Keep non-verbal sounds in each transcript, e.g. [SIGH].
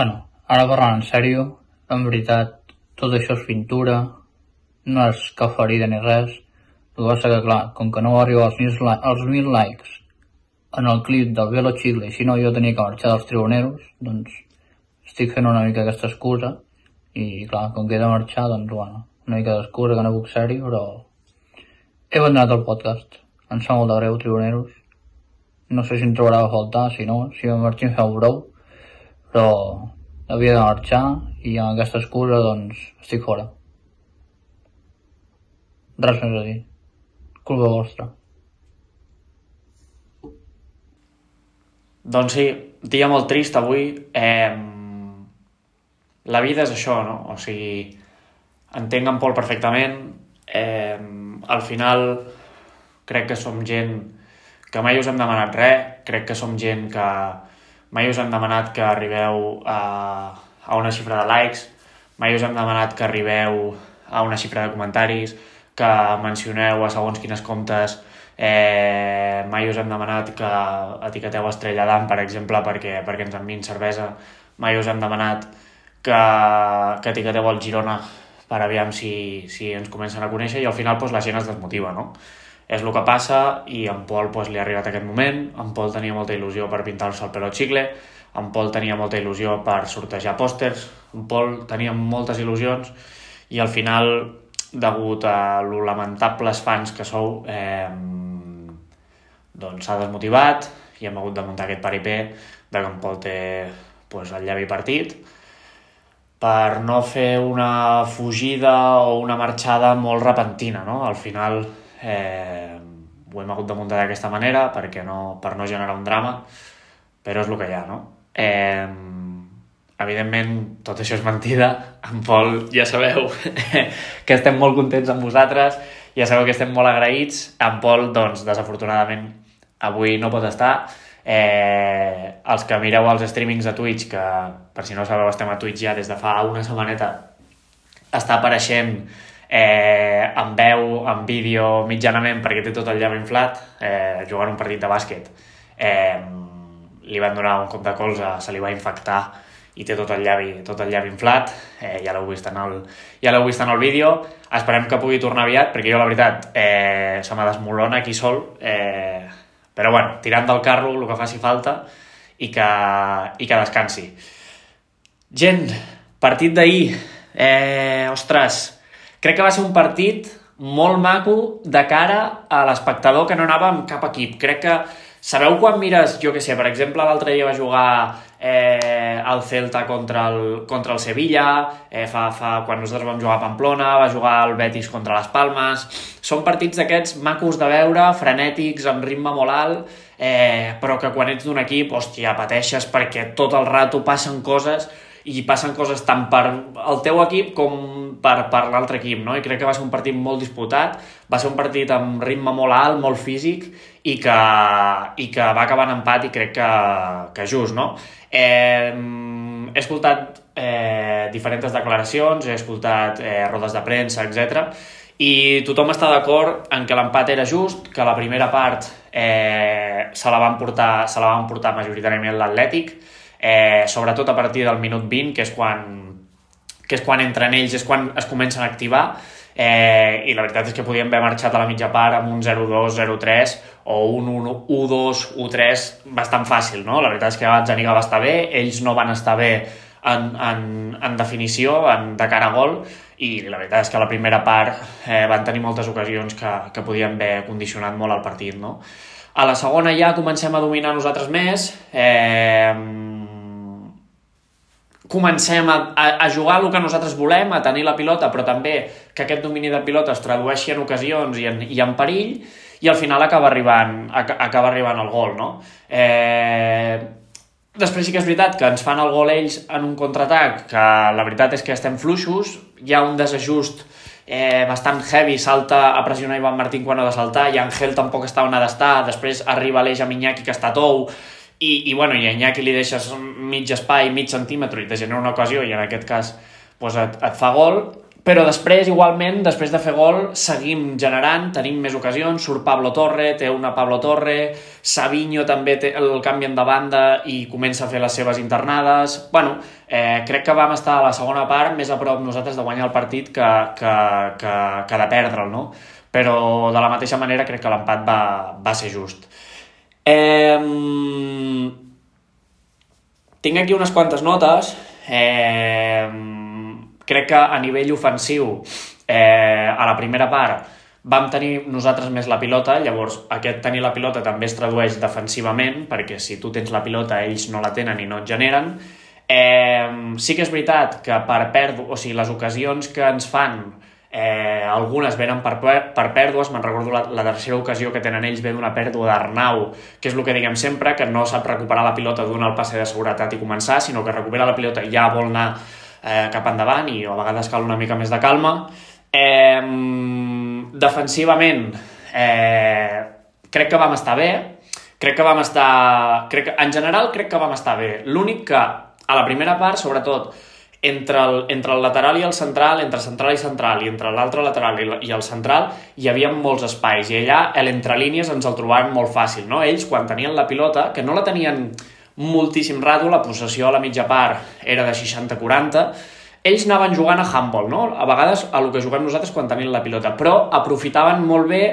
Bueno, ara parlant en sèrio, en veritat, tot això és pintura, no és cap ferida ni res. El que passa que, clar, com que no va arribar als mil, als mil likes en el clip del Velo Chicle, i si no jo tenia que marxar dels tribuneros, doncs estic fent una mica aquesta excusa, i clar, com que he de marxar, doncs bueno, una mica d'excusa que no puc ser-hi, però he abandonat el podcast. Em sap molt de greu, tribuneros. No sé si em trobarà a faltar, si no, si em marxi em feu brou, però havia de marxar i amb aquesta excusa doncs estic fora. Res més a dir. Culpa vostra. Doncs sí, dia molt trist avui. Eh, la vida és això, no? O sigui, entenc en Pol perfectament. Eh, al final crec que som gent que mai us hem demanat res, crec que som gent que mai us hem demanat que arribeu a, a una xifra de likes, mai us hem demanat que arribeu a una xifra de comentaris, que mencioneu a segons quines comptes, eh, mai us hem demanat que etiqueteu Estrella d'Am, per exemple, perquè, perquè ens enviïn cervesa, mai us hem demanat que, que etiqueteu el Girona per aviam si, si ens comencen a conèixer i al final doncs, la gent es desmotiva, no? És el que passa i en Pol doncs, li ha arribat aquest moment, en Pol tenia molta il·lusió per pintar-se el pelo xicle, en Pol tenia molta il·lusió per sortejar pòsters, en Pol tenia moltes il·lusions. I al final, degut a lo lamentables fans que sou, eh, doncs s'ha desmotivat i hem hagut de muntar aquest paripé de que en Pol té pues, el llavi partit. Per no fer una fugida o una marxada molt repentina, no? Al final eh, ho hem hagut de muntar d'aquesta manera perquè no, per no generar un drama, però és el que hi ha, no? Eh, evidentment, tot això és mentida. En Pol, ja sabeu [LAUGHS] que estem molt contents amb vosaltres, ja sabeu que estem molt agraïts. En Pol, doncs, desafortunadament, avui no pot estar. Eh, els que mireu els streamings a Twitch, que per si no sabeu estem a Twitch ja des de fa una setmaneta, està apareixent eh, en veu, en vídeo, mitjanament, perquè té tot el llavi inflat, eh, jugant un partit de bàsquet. Eh, li van donar un cop de colze, se li va infectar i té tot el llavi, tot el llavi inflat, eh, ja l'heu vist, en el, ja l'heu vist en el vídeo, esperem que pugui tornar aviat, perquè jo la veritat eh, se m'ha desmolona aquí sol, eh, però bueno, tirant del carro el que faci falta i que, i que descansi. Gent, partit d'ahir, eh, ostres, crec que va ser un partit molt maco de cara a l'espectador que no anava amb cap equip. Crec que Sabeu quan mires, jo que sé, per exemple, l'altre dia va jugar eh, el Celta contra el, contra el Sevilla, eh, fa, fa, quan nosaltres vam jugar a Pamplona, va jugar el Betis contra les Palmes... Són partits d'aquests macos de veure, frenètics, amb ritme molt alt, eh, però que quan ets d'un equip, hòstia, pateixes perquè tot el rato passen coses i passen coses tant per el teu equip com per, per l'altre equip, no? I crec que va ser un partit molt disputat, va ser un partit amb ritme molt alt, molt físic, i que, i que va acabar en empat i crec que, que just, no? Eh, he escoltat eh, diferents declaracions, he escoltat eh, rodes de premsa, etc. I tothom està d'acord en que l'empat era just, que la primera part eh, se la van portar, se la van portar majoritàriament l'Atlètic, eh, sobretot a partir del minut 20, que és quan que és quan entren ells, és quan es comencen a activar, eh, i la veritat és que podíem haver marxat a la mitja part amb un 0-2, 0-3 o un 1-2, 1-3 bastant fàcil, no? La veritat és que Zaniga va estar bé, ells no van estar bé en, en, en definició, en, de cara a gol, i la veritat és que a la primera part eh, van tenir moltes ocasions que, que podien haver condicionat molt el partit, no? A la segona ja comencem a dominar nosaltres més, eh, comencem a, a, a jugar el que nosaltres volem, a tenir la pilota, però també que aquest domini de pilota es tradueixi en ocasions i en, i en perill, i al final acaba arribant, acaba arribant el gol, no? Eh, després sí que és veritat que ens fan el gol ells en un contraatac, que la veritat és que estem fluixos, hi ha un desajust eh, bastant heavy, salta a pressionar Ivan Martín quan ha de saltar, i Angel tampoc està on ha d'estar, després arriba l'eix amb Iñaki que està tou, i, i, bueno, i a Iñaki li deixes mig espai, mig centímetre i te genera una ocasió i en aquest cas pues, et, et fa gol però després, igualment, després de fer gol, seguim generant, tenim més ocasions, surt Pablo Torre, té una Pablo Torre, Savinho també té el canvi de banda i comença a fer les seves internades. Bueno, eh, crec que vam estar a la segona part més a prop nosaltres de guanyar el partit que, que, que, que de perdre'l, no? Però de la mateixa manera crec que l'empat va, va ser just. Eh, tinc aquí unes quantes notes. Eh, crec que a nivell ofensiu, eh, a la primera part, vam tenir nosaltres més la pilota, llavors aquest tenir la pilota també es tradueix defensivament, perquè si tu tens la pilota ells no la tenen i no et generen. Eh, sí que és veritat que per perdre, o sigui, les ocasions que ens fan Eh, algunes venen per, per pèrdues, me'n recordo la, la tercera ocasió que tenen ells ve d'una pèrdua d'Arnau, que és el que diguem sempre, que no sap recuperar la pilota donar el passe de seguretat i començar, sinó que recupera la pilota i ja vol anar eh, cap endavant i a vegades cal una mica més de calma. Eh, defensivament, eh, crec que vam estar bé, crec que vam estar... Crec que, en general, crec que vam estar bé. L'únic que, a la primera part, sobretot, entre el, entre el lateral i el central, entre central i central, i entre l'altre lateral i, i el central, hi havia molts espais, i allà l'entrelínies ens el trobaven molt fàcil, no? Ells, quan tenien la pilota, que no la tenien moltíssim rado, la possessió a la mitja part era de 60-40, ells anaven jugant a handball, no? A vegades a el que juguem nosaltres quan tenim la pilota, però aprofitaven molt bé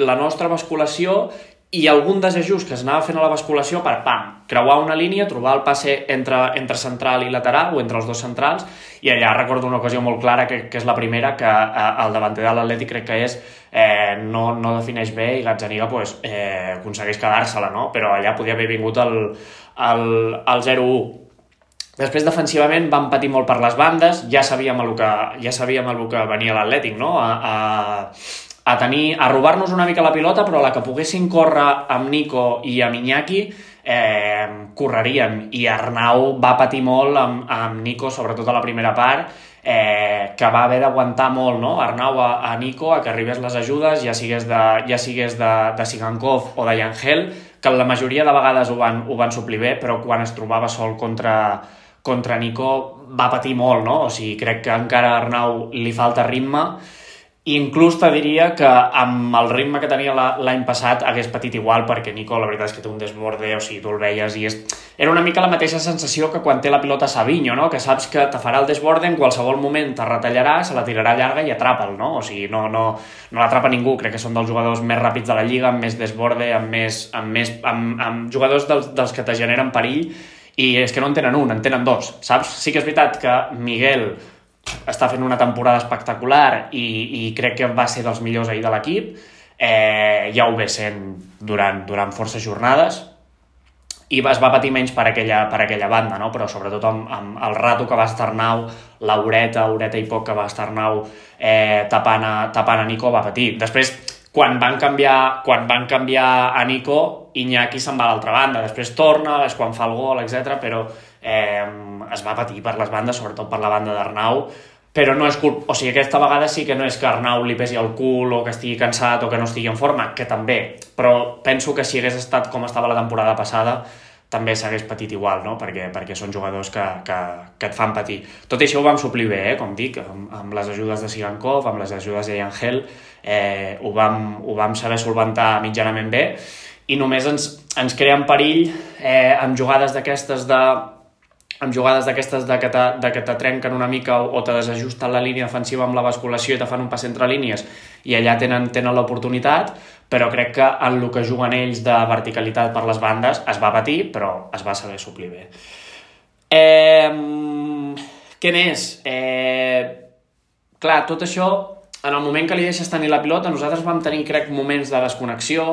la nostra basculació i algun desajust que es anava fent a la basculació per, pam, creuar una línia, trobar el passe entre, entre central i lateral o entre els dos centrals i allà recordo una ocasió molt clara que, que és la primera que eh, el davanter de l'Atlètic crec que és eh, no, no defineix bé i Gazzaniga pues, eh, aconsegueix quedar-se-la, no? però allà podia haver vingut el, el, el 0-1 Després, defensivament, van patir molt per les bandes, ja sabíem el que, ja sabíem el que venia l'Atlètic, no? A, a, a tenir, a robar-nos una mica la pilota, però la que poguessin córrer amb Nico i amb Iñaki, eh, correrien. I Arnau va patir molt amb, amb Nico, sobretot a la primera part, eh, que va haver d'aguantar molt, no? Arnau a, a Nico, a que arribés les ajudes, ja sigués de, ja sigués de, de Sigankov o de Yangel, que la majoria de vegades ho van, ho van suplir bé, però quan es trobava sol contra, contra Nico va patir molt, no? O sigui, crec que encara a Arnau li falta ritme, inclús te diria que amb el ritme que tenia l'any passat hagués patit igual, perquè Nico la veritat és que té un desborde, o sigui, tu el veies i és... Era una mica la mateixa sensació que quan té la pilota Savinho, no? Que saps que te farà el desborde, en qualsevol moment te retallarà, se la tirarà llarga i atrapa'l, no? O sigui, no, no, no l'atrapa ningú, crec que són dels jugadors més ràpids de la Lliga, amb més desborde, amb més... amb, més, amb, amb jugadors dels, dels que te generen perill, i és que no en tenen un, en tenen dos, saps? Sí que és veritat que Miguel està fent una temporada espectacular i, i crec que va ser dels millors ahir de l'equip. Eh, ja ho ve sent durant, durant forces jornades i es va patir menys per aquella, per aquella banda, no? però sobretot amb, amb el rato que va estar Nau, l'horeta, horeta i poc que va estar Nau eh, tapant, a, tapant a Nico va patir. Després, quan van canviar, quan van canviar a Nico, Iñaki se'n va a l'altra banda, després torna, és quan fa el gol, etc. però eh, es va patir per les bandes, sobretot per la banda d'Arnau, però no és culpa, o sigui, aquesta vegada sí que no és que Arnau li pesi el cul o que estigui cansat o que no estigui en forma, que també, però penso que si hagués estat com estava la temporada passada, també s'hagués patit igual, no? perquè, perquè són jugadors que, que, que et fan patir. Tot això ho vam suplir bé, eh? com dic, amb, amb les ajudes de Sigankov, amb les ajudes de Angel, eh, ho, vam, ho vam saber solventar mitjanament bé, i només ens, ens creen perill eh, amb jugades d'aquestes de amb jugades d'aquestes de que, te, de que te trenquen una mica o, o te desajusten la línia defensiva amb la basculació i te fan un pas entre línies i allà tenen, tenen l'oportunitat, però crec que en el que juguen ells de verticalitat per les bandes es va patir, però es va saber suplir bé. Eh, què més? Eh, clar, tot això en el moment que li deixes tenir la pilota, nosaltres vam tenir, crec, moments de desconnexió,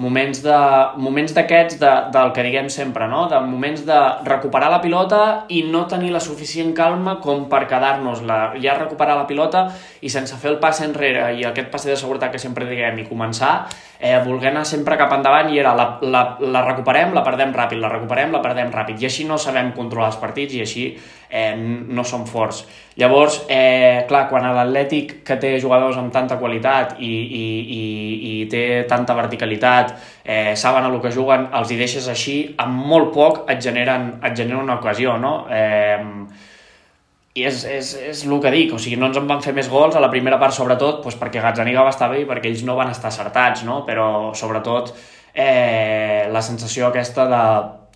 moments de moments d'aquests de, del que diguem sempre, no? de moments de recuperar la pilota i no tenir la suficient calma com per quedar-nos-la, ja recuperar la pilota i sense fer el pas enrere i aquest passe de seguretat que sempre diguem i començar, eh, voler anar sempre cap endavant i era la, la, la recuperem, la perdem ràpid, la recuperem, la perdem ràpid i així no sabem controlar els partits i així eh, no som forts. Llavors, eh, clar, quan l'Atlètic que té jugadors amb tanta qualitat i, i, i, i té tanta verticalitat, eh, saben el que juguen, els hi deixes així, amb molt poc et generen, et generen una ocasió, no? Eh, i és, és, és el que dic, o sigui, no ens en van fer més gols a la primera part, sobretot, doncs perquè Gazzaniga va estar bé i perquè ells no van estar acertats, no? però sobretot eh, la sensació aquesta de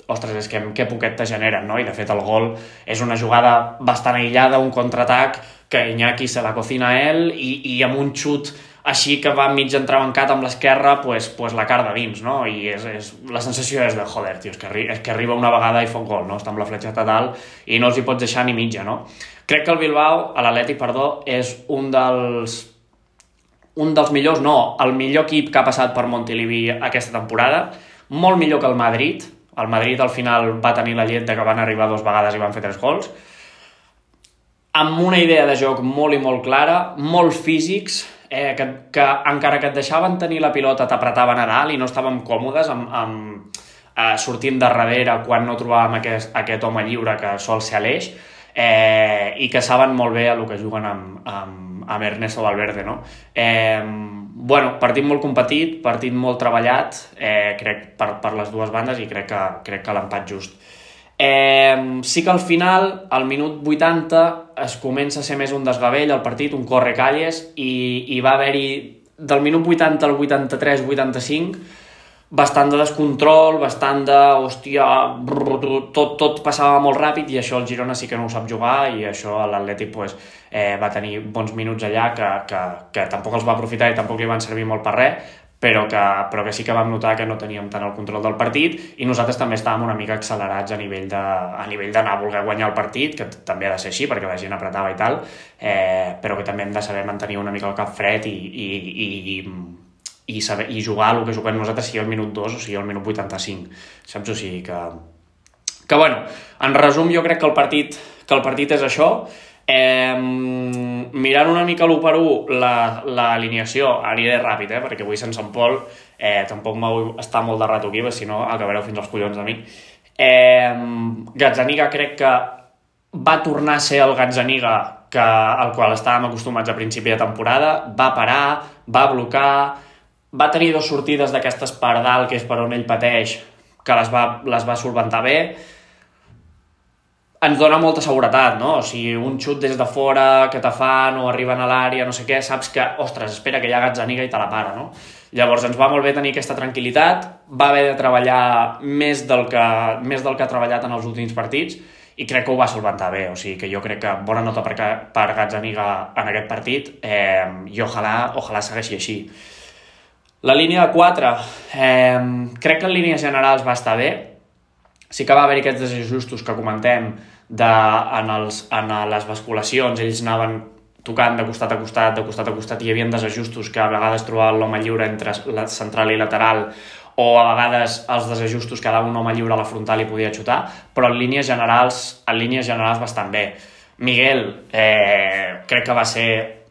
ostres, és que què poquet te generen, no? I de fet el gol és una jugada bastant aïllada, un contraatac que Iñaki se la cocina a ell i, i amb un xut així que va mig entrebancat amb l'esquerra, pues, pues la cara de dins, no? I és, és, la sensació és de, joder, tio, és que, és que arriba una vegada i fa un gol, no? Està amb la fletxeta dalt i no els hi pots deixar ni mitja, no? Crec que el Bilbao, a l'Atleti, perdó, és un dels un dels millors, no, el millor equip que ha passat per Montilivi aquesta temporada, molt millor que el Madrid, el Madrid al final va tenir la llet de que van arribar dues vegades i van fer tres gols, amb una idea de joc molt i molt clara, molt físics, eh, que, que encara que et deixaven tenir la pilota t'apretaven a dalt i no estàvem còmodes amb, amb, eh, sortint de darrere quan no trobàvem aquest, aquest home lliure que sol ser Aleix, eh, i que saben molt bé el que juguen amb, amb, amb Ernesto Valverde, no? Eh, bueno, partit molt competit, partit molt treballat, eh, crec, per, per les dues bandes i crec que, crec que l'empat just. Eh, sí que al final, al minut 80, es comença a ser més un desgavell el partit, un corre calles, i, i va haver-hi del minut 80 al 83-85 bastant de descontrol, bastant de, hòstia, brrr, tot, tot passava molt ràpid i això el Girona sí que no ho sap jugar i això l'Atlètic pues, eh, va tenir bons minuts allà que, que, que tampoc els va aprofitar i tampoc li van servir molt per res, però que, però que sí que vam notar que no teníem tant el control del partit i nosaltres també estàvem una mica accelerats a nivell de, a nivell d'anar a voler guanyar el partit, que també ha de ser així perquè la gent apretava i tal, eh, però que també hem de saber mantenir una mica el cap fred i, i, i, i i, saber, i jugar el que juguem nosaltres sigui al minut 2 o sigui al minut 85 saps? O sigui que... que bueno, en resum jo crec que el partit, que el partit és això. Eh, mirant una mica l'1 per 1 l'alineació, la, aniré ràpid eh, perquè avui sense en Pol eh, tampoc m'ho estar molt de rato aquí si no acabareu fins als collons de mi. Eh, Gazzaniga crec que va tornar a ser el Gazzaniga que, al qual estàvem acostumats a principi de temporada, va parar, va blocar, va tenir dues sortides d'aquestes per dalt, que és per on ell pateix, que les va, les va solventar bé. Ens dona molta seguretat, no? O sigui, un xut des de fora que te fan o arriben a l'àrea, no sé què, saps que, ostres, espera que hi ha Gazzaniga i te la para, no? Llavors ens va molt bé tenir aquesta tranquil·litat, va haver de treballar més del que, més del que ha treballat en els últims partits i crec que ho va solventar bé, o sigui que jo crec que bona nota per, per Gazzaniga en aquest partit eh, i ojalà, ojalà segueixi així. La línia de 4, eh, crec que en línies generals va estar bé. Sí que va haver aquests desajustos que comentem de, en, els, en les basculacions, ells anaven tocant de costat a costat, de costat a costat, i hi havia desajustos que a vegades trobaven l'home lliure entre la central i lateral, o a vegades els desajustos que dava un home lliure a la frontal i podia xutar, però en línies generals, en línies generals bastant bé. Miguel, eh, crec que va ser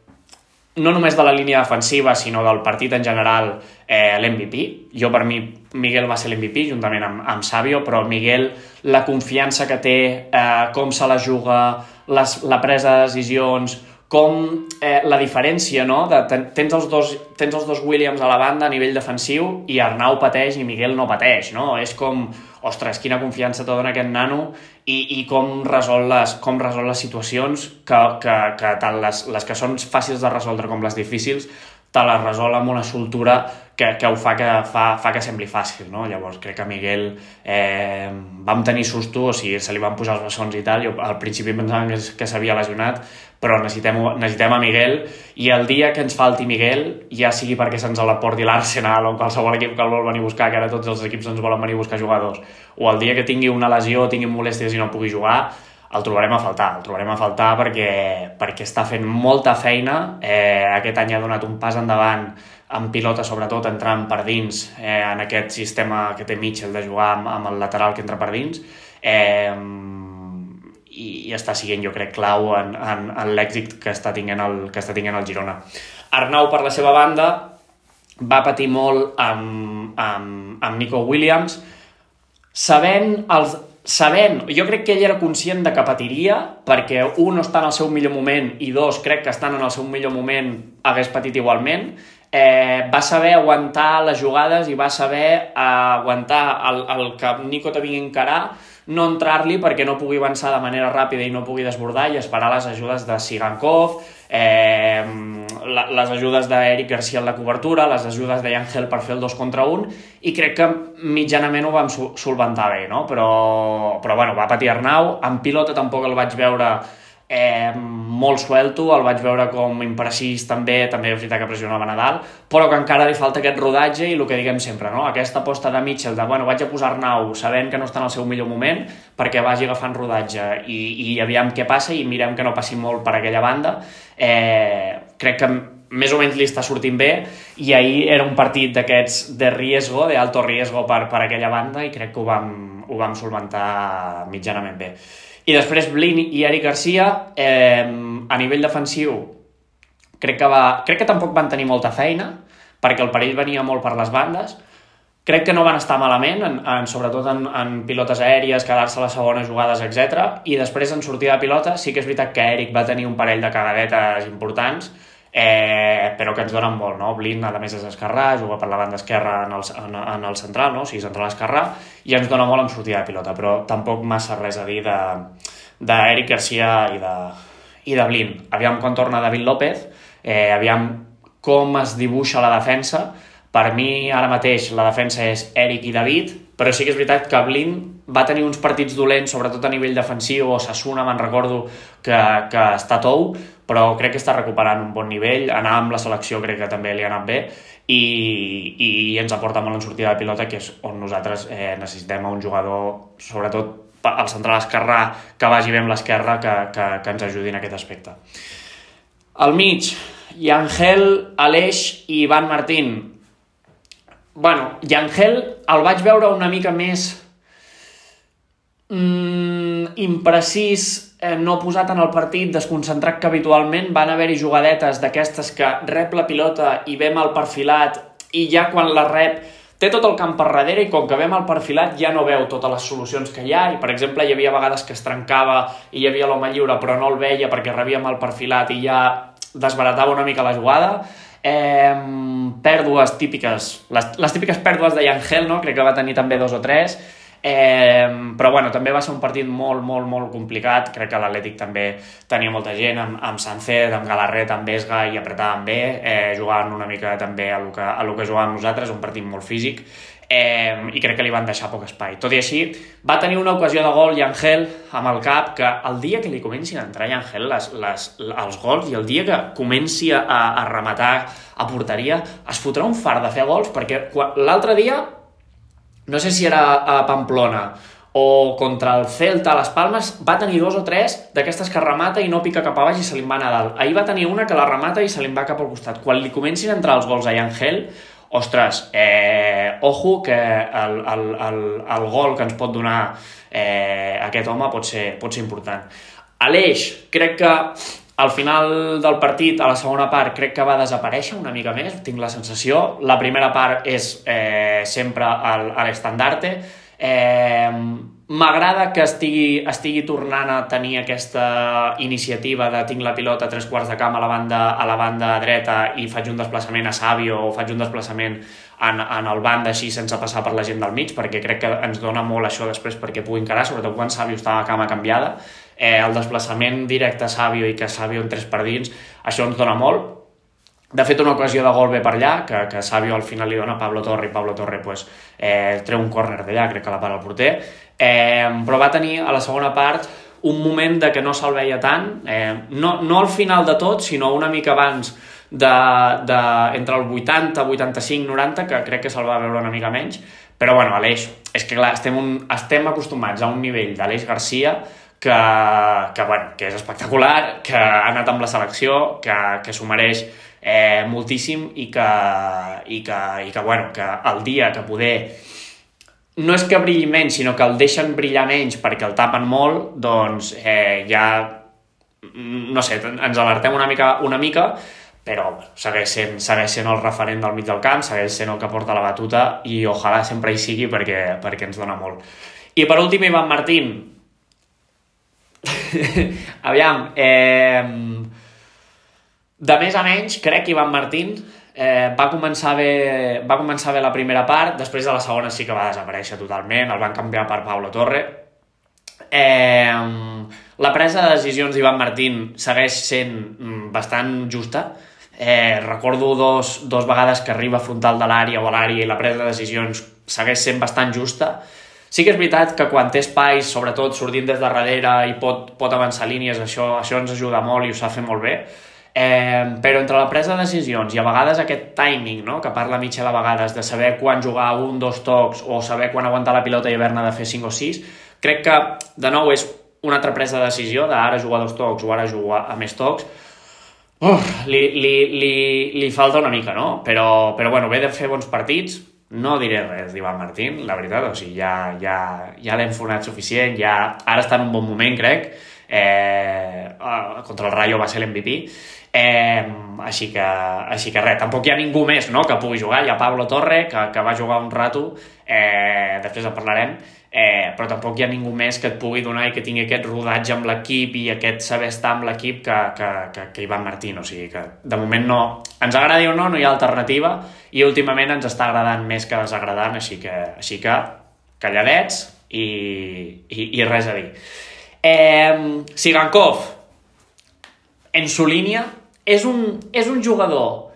no només de la línia defensiva, sinó del partit en general, eh, l'MVP. Jo, per mi, Miguel va ser l'MVP, juntament amb, amb Sabio, però Miguel, la confiança que té, eh, com se la juga, les, la presa de decisions, com eh, la diferència, no? De, ten, tens, els dos, tens els dos Williams a la banda a nivell defensiu i Arnau pateix i Miguel no pateix, no? És com, ostres, quina confiança te dona aquest nano i, i com, resol les, com resol les situacions que, que, que tant les, les que són fàcils de resoldre com les difícils te les resol amb una soltura que, que ho fa que, fa, fa que sembli fàcil, no? Llavors crec que Miguel eh, vam tenir susto, o sigui, se li van posar els bessons i tal, jo al principi pensàvem que, que s'havia lesionat, però necessitem, necessitem a Miguel i el dia que ens falti Miguel, ja sigui perquè se'ns la porti l'Arsenal o qualsevol equip que el vol venir a buscar, que ara tots els equips ens volen venir a buscar jugadors, o el dia que tingui una lesió, tingui molèsties i no pugui jugar, el trobarem a faltar, el trobarem a faltar perquè, perquè està fent molta feina, eh, aquest any ha donat un pas endavant amb pilota sobretot entrant per dins eh, en aquest sistema que té Mitchell de jugar amb, amb el lateral que entra per dins. Eh, i, i està siguent, jo crec, clau en, en, en l'èxit que, està tinguent el, que està tinguent el Girona. Arnau, per la seva banda, va patir molt amb, amb, amb Nico Williams, sabent, els, sabent, jo crec que ell era conscient de que patiria, perquè un no està en el seu millor moment i dos crec que estan en el seu millor moment hagués patit igualment, eh, va saber aguantar les jugades i va saber eh, aguantar el, el que Nico t'havia encarar no entrar-li perquè no pugui avançar de manera ràpida i no pugui desbordar i esperar les ajudes de Sigankov, eh, les ajudes d'Eric Garcia en la cobertura, les ajudes de per fer el 2 contra 1 i crec que mitjanament ho vam solventar bé, no? Però, però bueno, va patir Arnau, en pilota tampoc el vaig veure eh, molt suelto, el vaig veure com imprecís també, també és veritat que pressionava Nadal, però que encara li falta aquest rodatge i el que diguem sempre, no? aquesta aposta de Mitchell de, bueno, vaig a posar Arnau sabent que no està en el seu millor moment perquè vagi agafant rodatge i, i aviam què passa i mirem que no passi molt per aquella banda, eh, crec que més o menys li està sortint bé i ahir era un partit d'aquests de riesgo, de alto riesgo per, per aquella banda i crec que ho vam, ho vam solventar mitjanament bé. I després Blin i Eric Garcia, eh, a nivell defensiu, crec que, va, crec que tampoc van tenir molta feina, perquè el perill venia molt per les bandes. Crec que no van estar malament, en, en, sobretot en, en pilotes aèries, quedar-se a les segones jugades, etc. I després, en sortida de pilota, sí que és veritat que Eric va tenir un parell de cagadetes importants, eh, però que ens donen molt, no? Blin, a més, és esquerrà, juga per la banda esquerra en el, en, en el central, no? o sigui, central esquerrà, i ens dona molt en sortida de pilota, però tampoc massa res a dir d'Eric Garcia i de, i de Blin. Aviam quan torna David López, eh, aviam com es dibuixa la defensa, per mi, ara mateix, la defensa és Eric i David, però sí que és veritat que Blin va tenir uns partits dolents, sobretot a nivell defensiu, o Sassuna, me'n recordo que, que està tou, però crec que està recuperant un bon nivell, anar amb la selecció crec que també li ha anat bé, i, i ens aporta molt en sortida de pilota, que és on nosaltres eh, necessitem un jugador, sobretot al central esquerrà, que vagi bé amb l'esquerra, que, que, que ens ajudi en aquest aspecte. Al mig, Yangel, Aleix i Ivan Martín. Bueno, Yangel el vaig veure una mica més mm, imprecís, eh, no posat en el partit, desconcentrat que habitualment. Van haver-hi jugadetes d'aquestes que rep la pilota i ve mal perfilat i ja quan la rep té tot el camp per darrere i com que ve mal perfilat ja no veu totes les solucions que hi ha i per exemple hi havia vegades que es trencava i hi havia l'home lliure però no el veia perquè rebia mal perfilat i ja desbaratava una mica la jugada Eh, pèrdues típiques, les, les típiques pèrdues de Yangel, no? crec que va tenir també dos o tres, Eh, però bueno, també va ser un partit molt, molt, molt complicat. Crec que l'Atlètic també tenia molta gent, amb, amb Sancet, amb Galarret, amb Vesga, i apretaven bé, eh, jugaven una mica també a lo que, a lo que jugàvem nosaltres, un partit molt físic eh, i crec que li van deixar poc espai. Tot i així, va tenir una ocasió de gol Yangel amb el cap que el dia que li comencin a entrar Yangel les, les, els gols i el dia que comenci a, a rematar a porteria es fotrà un far de fer gols perquè l'altre dia, no sé si era a Pamplona o contra el Celta a les Palmes, va tenir dos o tres d'aquestes que remata i no pica cap a baix i se li va a dalt. Ahir va tenir una que la remata i se li va cap al costat. Quan li comencin a entrar els gols a Yangel, ostres, eh, ojo que el, el, el, el gol que ens pot donar eh, aquest home pot ser, pot ser important. Aleix, crec que al final del partit, a la segona part, crec que va desaparèixer una mica més, tinc la sensació. La primera part és eh, sempre l'estandarte. Eh, M'agrada que estigui, estigui tornant a tenir aquesta iniciativa de tinc la pilota a tres quarts de camp a la banda, a la banda dreta i faig un desplaçament a Sàvio o faig un desplaçament en, en el banda així sense passar per la gent del mig perquè crec que ens dona molt això després perquè pugui encarar, sobretot quan Sàvio estava a cama canviada eh, el desplaçament directe a Sàvio i que Sàvio entrés per dins, això ens dona molt. De fet, una ocasió de gol ve per allà, que, que Sabio al final li dona Pablo Torre i Pablo Torre pues, eh, treu un córner d'allà, crec que la para el porter, eh, però va tenir a la segona part un moment de que no se'l veia tant, eh, no, no al final de tot, sinó una mica abans de, de, entre el 80, 85, 90, que crec que se'l va veure una mica menys, però bueno, Aleix, és que clar, estem, un, estem acostumats a un nivell d'Aleix Garcia que, que, bueno, que és espectacular, que ha anat amb la selecció, que, que s'ho mereix eh, moltíssim i que, i, que, i que, bueno, que el dia que poder no és que brilli menys, sinó que el deixen brillar menys perquè el tapen molt, doncs eh, ja, no sé, ens alertem una mica, una mica però segueix sent, segueix sent el referent del mig del camp, segueix sent el que porta la batuta i ojalà sempre hi sigui perquè, perquè ens dona molt. I per últim, Ivan Martín. [LAUGHS] Aviam, eh, de més a menys, crec que Ivan Martín eh, va, començar bé, va començar bé la primera part, després de la segona sí que va desaparèixer totalment, el van canviar per Pablo Torre, Eh, la presa de decisions d'Ivan Martín segueix sent mm, bastant justa. Eh, recordo dos, dos vegades que arriba frontal de l'àrea o a l'àrea i la presa de decisions segueix sent bastant justa. Sí que és veritat que quan té espais, sobretot sortint des de darrere i pot, pot avançar línies, això, això ens ajuda molt i ho sap fer molt bé. Eh, però entre la presa de decisions i a vegades aquest timing, no?, que parla Mitchell a vegades, de saber quan jugar un, dos tocs o saber quan aguantar la pilota i haver-ne de fer 5 o 6, crec que, de nou, és una altra presa de decisió d'ara jugar dos tocs o ara jugar a més tocs, Uf, li, li, li, li falta una mica, no? Però, però bueno, ve de fer bons partits, no diré res d'Ivan Martín, la veritat, o sigui, ja, ja, ja l'hem fonat suficient, ja, ara està en un bon moment, crec, eh, contra el Rayo va ser l'MVP, Eh, així, que, així que res, tampoc hi ha ningú més no, que pugui jugar. Hi ha Pablo Torre, que, que va jugar un rato, eh, després en parlarem, eh, però tampoc hi ha ningú més que et pugui donar i que tingui aquest rodatge amb l'equip i aquest saber estar amb l'equip que, que, que, que Ivan Martín. O sigui que de moment no... Ens agradi o no, no hi ha alternativa i últimament ens està agradant més que desagradant, així que, així que calladets i, i, i res a dir. Eh, Sigankov, en su línia, és un, és un jugador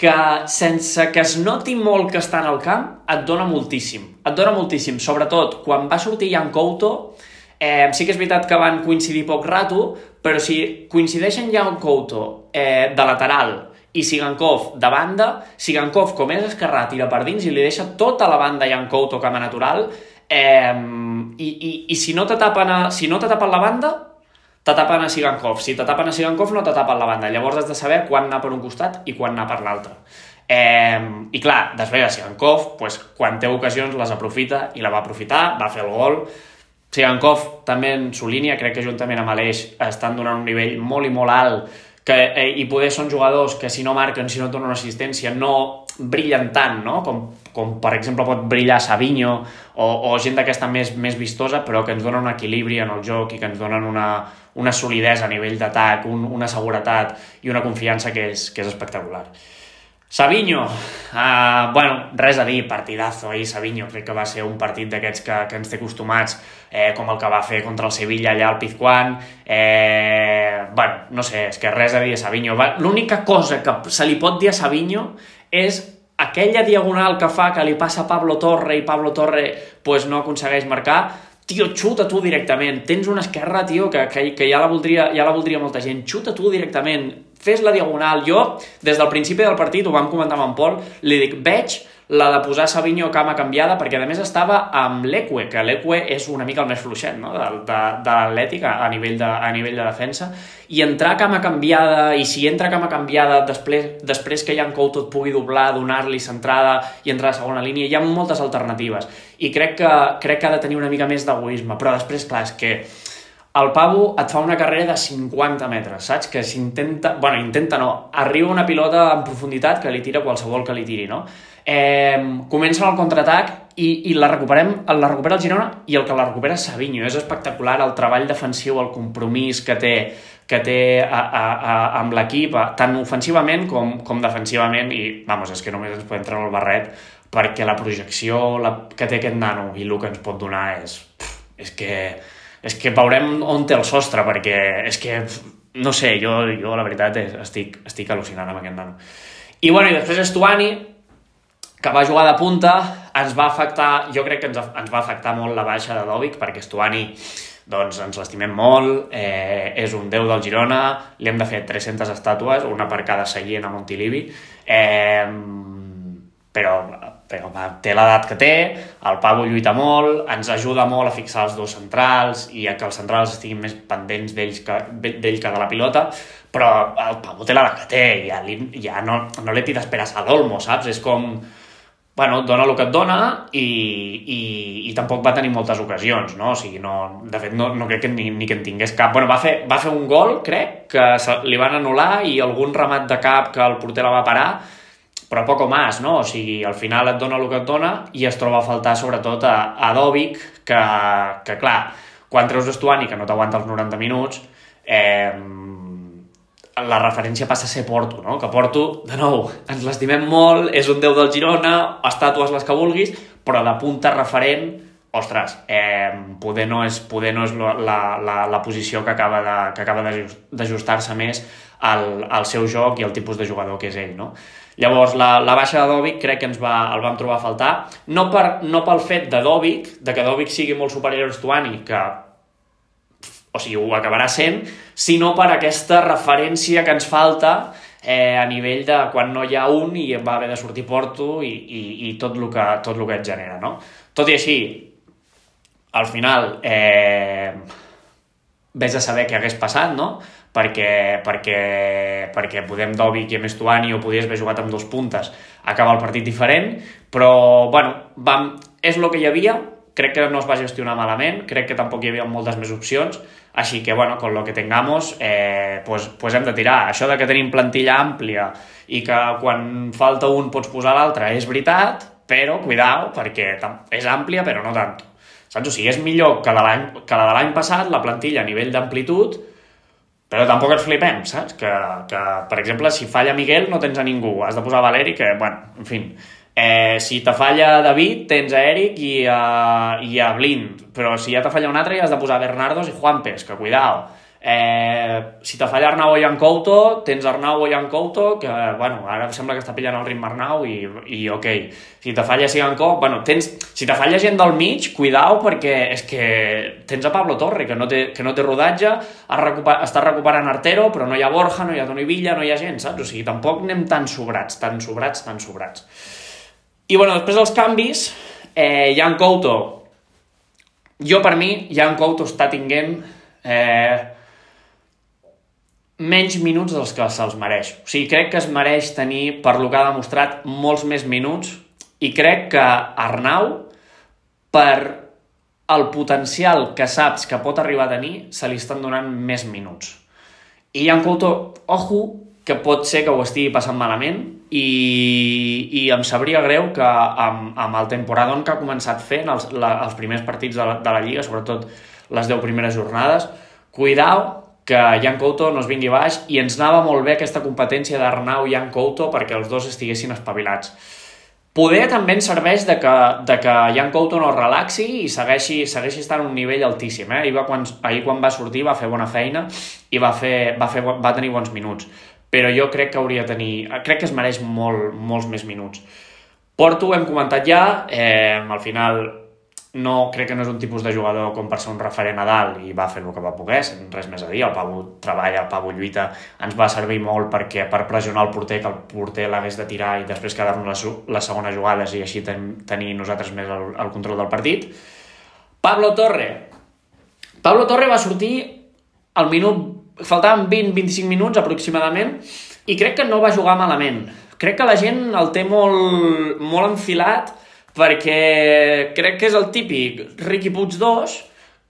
que sense que es noti molt que està en el camp, et dona moltíssim. Et dona moltíssim, sobretot quan va sortir Jan Couto, eh, sí que és veritat que van coincidir poc rato, però si coincideixen Jan Couto eh, de lateral i Sigankov de banda, Sigankov com és esquerrà tira per dins i li deixa tota la banda Jan Couto a natural eh, i, i, i si no te tapen, a, si no te tapen la banda te tapen a Sigankov. Si te tapen a Sigankov no te tapen la banda. Llavors has de saber quan anar per un costat i quan anar per l'altre. Eh, I clar, després de Sigankov, pues, quan té ocasions les aprofita i la va aprofitar, va fer el gol. Sigankov també en su línia, crec que juntament amb Aleix estan donant un nivell molt i molt alt que, eh, i poder són jugadors que si no marquen, si no donen assistència, no brillen tant, no? Com, com per exemple pot brillar Savinho o, o gent d'aquesta més, més vistosa, però que ens donen un equilibri en el joc i que ens donen una, una solidesa a nivell d'atac, un, una seguretat i una confiança que és, que és espectacular. Savinho, uh, bueno, res a dir, partidazo ahir Savinho, crec que va ser un partit d'aquests que, que ens té acostumats, eh, com el que va fer contra el Sevilla allà al Pizjuán, eh, bueno, no sé, és que res a dir a Savinho. L'única cosa que se li pot dir a Savinho és aquella diagonal que fa que li passa Pablo Torre i Pablo Torre pues, no aconsegueix marcar, tio, xuta tu directament, tens una esquerra, tio, que, que, que ja, la voldria, ja la voldria molta gent, xuta tu directament, fes la diagonal. Jo, des del principi del partit, ho vam comentar amb en Pol, li dic, veig la de posar Savinho cama canviada, perquè a més estava amb l'Eque, que l'Eque és una mica el més fluixet no? de, de, de l'Atlètic a, nivell de, a nivell de defensa, i entrar cama canviada, i si entra cama canviada després, després que Jan Couto et pugui doblar, donar-li centrada i entrar a segona línia, hi ha moltes alternatives, i crec que, crec que ha de tenir una mica més d'egoisme, però després, clar, és que el Pavo et fa una carrera de 50 metres, saps? Que s'intenta... Bueno, intenta no. Arriba una pilota en profunditat que li tira qualsevol que li tiri, no? Eh, comença el contraatac i, i la recuperem, la recupera el Girona i el que la recupera és Savinho. És espectacular el treball defensiu, el compromís que té que té a, a, a, amb l'equip, tant ofensivament com, com defensivament, i vamos, és que només ens podem treure el barret perquè la projecció la, que té aquest nano i el que ens pot donar és... És que, és que veurem on té el sostre, perquè és que, no sé, jo, jo la veritat és, estic, estic al·lucinant amb aquest nano. I bueno, i després Estuani, que va jugar de punta, ens va afectar, jo crec que ens, ens va afectar molt la baixa de Dovic, perquè Estuani doncs ens l'estimem molt, eh, és un déu del Girona, li hem de fer 300 estàtues, una per cada seient a Montilivi, eh, però, però té l'edat que té, el Pavo lluita molt, ens ajuda molt a fixar els dos centrals i a que els centrals estiguin més pendents d'ells que, d'ell que de la pilota, però el Pavo té l'edat que té, ja, li, ja no, no li tires peres a l'olmo, saps? És com bueno, dona el que et dona i, i, i tampoc va tenir moltes ocasions, no? O sigui, no, de fet, no, no crec que ni, ni que en tingués cap. Bueno, va fer, va fer un gol, crec, que se, li van anul·lar i algun remat de cap que el porter la va parar, però poc o més, no? O sigui, al final et dona el que et dona i es troba a faltar sobretot a, a Dovic, que, que clar, quan treus Estuani, que no t'aguanta els 90 minuts, eh, la referència passa a ser Porto, no? Que Porto, de nou, ens l'estimem molt, és un déu del Girona, estàtues les que vulguis, però de punta referent ostres, eh, poder no és, poder no és la, la, la posició que acaba de, que acaba d'ajustar-se més al, al seu joc i al tipus de jugador que és ell, no? Llavors, la, la baixa de Dovic crec que ens va, el vam trobar a faltar, no, per, no pel fet de Dovic, de que Dovic sigui molt superior a Stuani, que o sigui, ho acabarà sent, sinó per aquesta referència que ens falta eh, a nivell de quan no hi ha un i va haver de sortir Porto i, i, i tot, el que, tot el que et genera, no? Tot i així, al final, eh, vés a saber què hagués passat, no? Perquè, perquè, perquè Podem Dovic i Estuani o podies haver jugat amb dos puntes, acaba el partit diferent, però, bueno, vam, és el que hi havia, crec que no es va gestionar malament, crec que tampoc hi havia moltes més opcions, així que, bueno, con lo que tengamos, eh, pues, pues hem de tirar. Això de que tenim plantilla àmplia i que quan falta un pots posar l'altre és veritat, però cuidao, perquè és àmplia però no tant. Saps? O sigui, és millor que, la de l'any passat, la plantilla a nivell d'amplitud, però tampoc ens flipem, saps? Que, que, per exemple, si falla Miguel no tens a ningú, has de posar Valeri, que, bueno, en fi, Eh, si te falla David, tens a Eric i a, i a Blind, però si ja te falla un altre ja has de posar Bernardos i Juanpes, que cuidao. Eh, si te falla Arnau o Couto, tens Arnau o Couto, que, bueno, ara sembla que està pillant el ritme Arnau i, i ok. Si te falla Sigankov, bueno, tens, si te falla gent del mig, cuidao, perquè és que tens a Pablo Torre, que no té, que no té rodatge, recuper, està recuperant Artero, però no hi ha Borja, no hi ha Toni Villa, no hi ha gent, saps? O sigui, tampoc anem tan sobrats, tan sobrats, tan sobrats. I bueno, després dels canvis, eh, Jan Couto, jo per mi, Jan Couto està tinguent eh, menys minuts dels que se'ls mereix. O sigui, crec que es mereix tenir, per lo que ha demostrat, molts més minuts i crec que Arnau, per el potencial que saps que pot arribar a tenir, se li estan donant més minuts. I Jan Couto, ojo, que pot ser que ho estigui passant malament i, i em sabria greu que amb, amb el temporadon que ha començat fent els, la, els primers partits de la, de la Lliga, sobretot les 10 primeres jornades, cuidau que Jan Couto no es vingui baix i ens anava molt bé aquesta competència d'Arnau i Jan Couto perquè els dos estiguessin espavilats. Poder també ens serveix de que, de que Jan Couto no relaxi i segueixi, segueixi estant a un nivell altíssim. Eh? Ahir, va, quan, ahir quan va sortir va fer bona feina i va, fer, va, fer, va tenir bons minuts però jo crec que hauria de tenir... Crec que es mereix molt, molts més minuts. Porto, hem comentat ja, eh, al final no crec que no és un tipus de jugador com per ser un referent a dalt i va fer el que va poder, res més a dir, el Pau treballa, el Pau lluita, ens va servir molt perquè per pressionar el porter, que el porter l'hagués de tirar i després quedar-nos les, les segones jugades i així ten, tenir nosaltres més el, el control del partit. Pablo Torre. Pablo Torre va sortir al minut faltaven 20-25 minuts aproximadament i crec que no va jugar malament. Crec que la gent el té molt, molt enfilat perquè crec que és el típic Ricky Puig 2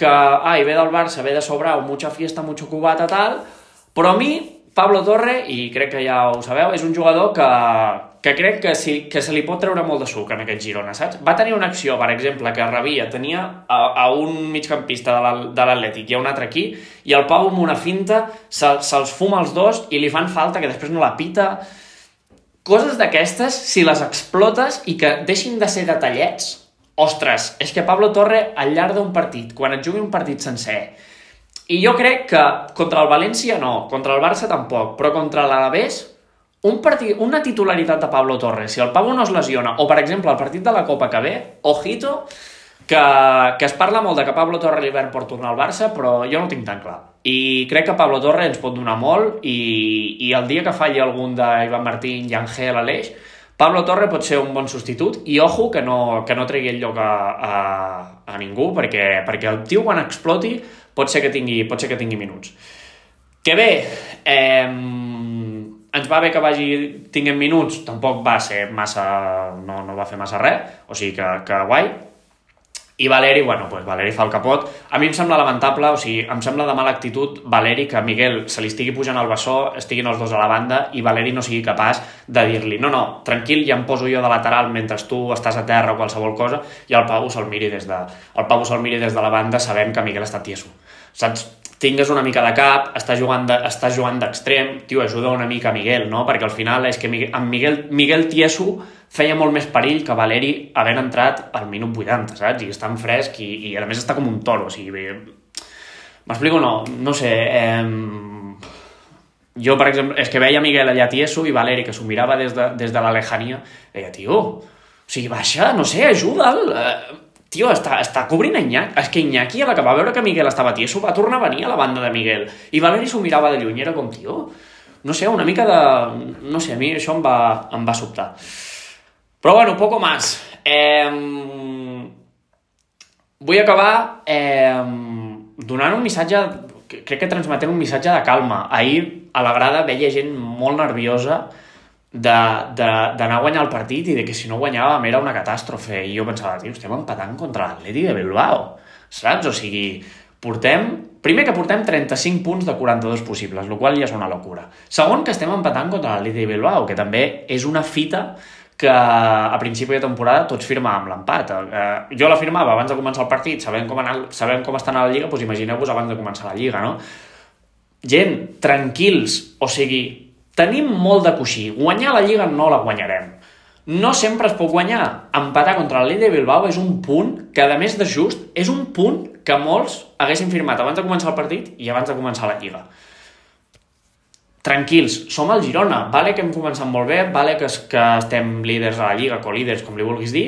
que, ai, ve del Barça, ve de Sobrau, mucha fiesta, mucho cubata, tal, però a mi, Pablo Torre, i crec que ja ho sabeu, és un jugador que, que crec que, sí, que se li pot treure molt de suc en aquest Girona, saps? Va tenir una acció, per exemple, que rebia, tenia a, a un migcampista de l'Atlètic i a un altre aquí, i el Pau amb una finta se'ls se, se fuma els dos i li fan falta, que després no la pita... Coses d'aquestes, si les explotes i que deixin de ser detallets, ostres, és que Pablo Torre, al llarg d'un partit, quan et jugui un partit sencer, i jo crec que contra el València no, contra el Barça tampoc, però contra l'Alavés un partit, una titularitat de Pablo Torres, si el Pablo no es lesiona, o per exemple el partit de la Copa que ve, ojito, que, que es parla molt de que Pablo Torre l'hivern pot tornar al Barça, però jo no ho tinc tan clar. I crec que Pablo Torre ens pot donar molt i, i el dia que falli algun d'Ivan Martín i Angel Aleix, Pablo Torre pot ser un bon substitut i ojo que no, que no tregui el lloc a, a, a ningú perquè, perquè el tio quan exploti pot ser que tingui, pot ser que tingui minuts. Que bé, eh, ens va bé que vagi tinguem minuts, tampoc va ser massa... no, no va fer massa res, o sigui que, que guai. I Valeri, bueno, pues Valeri fa el capot. A mi em sembla lamentable, o sigui, em sembla de mala actitud Valeri que Miguel se li estigui pujant al bessó, estiguin els dos a la banda i Valeri no sigui capaç de dir-li no, no, tranquil, ja em poso jo de lateral mentre tu estàs a terra o qualsevol cosa i el Pau se'l miri des de, el Pau se'l miri des de la banda sabent que Miguel està tieso. Saps? tingues una mica de cap, estàs jugant de, estàs jugant d'extrem, tio, ajuda una mica Miguel, no? Perquè al final és que Miguel, amb Miguel, Miguel Tieso feia molt més perill que Valeri havent entrat al minut 80, saps? I està en fresc i, i a més està com un toro, o sigui... M'explico no? No sé, eh, jo, per exemple, és que veia Miguel allà tieso i Valeri, que s'ho mirava des de, des de la lejania, deia, tio, o sigui, baixa, no sé, ajuda'l. Eh, tio, està, està cobrint Iñaki. És que Iñaki, a la que va veure que Miguel estava tieso, va tornar a venir a la banda de Miguel. I Valeri s'ho mirava de lluny, era com, tio, no sé, una mica de... No sé, a mi això em va, em va sobtar. Però bueno, poco más. Eh, vull acabar eh, donant un missatge crec que transmetent un missatge de calma. Ahir a la grada veia gent molt nerviosa d'anar a guanyar el partit i de que si no guanyàvem era una catàstrofe. I jo pensava, tio, estem empatant contra l'Atleti de Bilbao, saps? O sigui, portem... Primer que portem 35 punts de 42 possibles, el qual ja és una locura. Segon, que estem empatant contra l'Atleti de Bilbao, que també és una fita que a principi de temporada tots firmàvem l'empat. Eh, jo la firmava abans de començar el partit, sabem com, anar, sabem com estan a la Lliga, doncs imagineu-vos abans de començar la Lliga, no? Gent, tranquils, o sigui, tenim molt de coixí. Guanyar la Lliga no la guanyarem. No sempre es pot guanyar. Empatar contra la de Bilbao és un punt que, a més de just, és un punt que molts haguessin firmat abans de començar el partit i abans de començar la Lliga tranquils, som el Girona, vale que hem començat molt bé, vale que, que estem líders a la Lliga, co-líders, com li vulguis dir,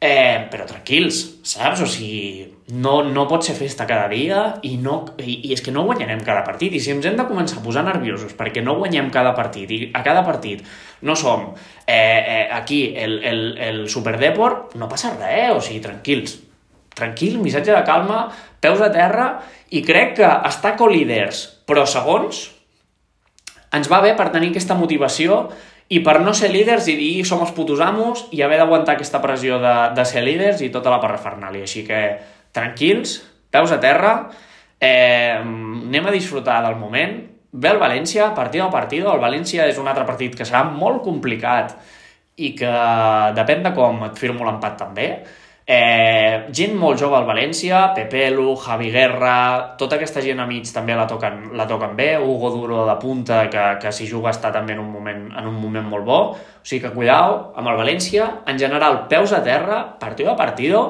eh, però tranquils, saps? O sigui, no, no pot ser festa cada dia i, no, i, i és que no guanyarem cada partit. I si ens hem de començar a posar nerviosos perquè no guanyem cada partit i a cada partit no som eh, eh, aquí el, el, el superdeport, no passa res, o sigui, tranquils. Tranquil, missatge de calma, peus a terra i crec que estar co-líders però segons ens va bé per tenir aquesta motivació i per no ser líders i dir som els putos amos i haver d'aguantar aquesta pressió de, de ser líders i tota la parrafernàlia. Així que tranquils, peus a terra, eh, anem a disfrutar del moment. Ve el València, partit a partit. El València és un altre partit que serà molt complicat i que depèn de com et firmo l'empat també. Eh, gent molt jove al València, Pepelu, Javi Guerra, tota aquesta gent a mig també la toquen, la toquen bé, Hugo Duro de punta, que, que si juga està també en un, moment, en un moment molt bo. O sigui que cuidao amb el València, en general, peus a terra, partido a partido,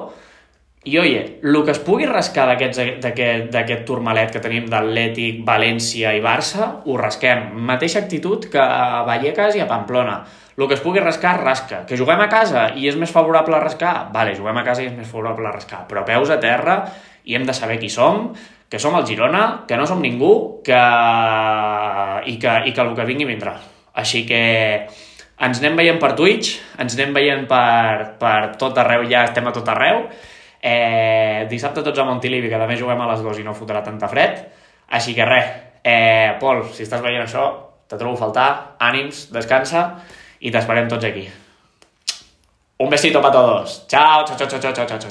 i oye, el que es pugui rascar d'aquest turmalet que tenim d'Atlètic, València i Barça, ho rasquem. Mateixa actitud que a Vallecas i a Pamplona el que es pugui rascar, rasca. Que juguem a casa i és més favorable rascar? Vale, juguem a casa i és més favorable rascar. Però peus a terra i hem de saber qui som, que som el Girona, que no som ningú, que... I, que, i que el que vingui vindrà. Així que ens anem veient per Twitch, ens anem veient per, per tot arreu, ja estem a tot arreu. Eh, dissabte tots a Montilivi, que també juguem a les dues i no fotrà tanta fred. Així que res, eh, Pol, si estàs veient això, te trobo a faltar, ànims, descansa y te esperem tots aquí. Un besito para todos. Chao, chao, chao, chao, chao, chao, chao.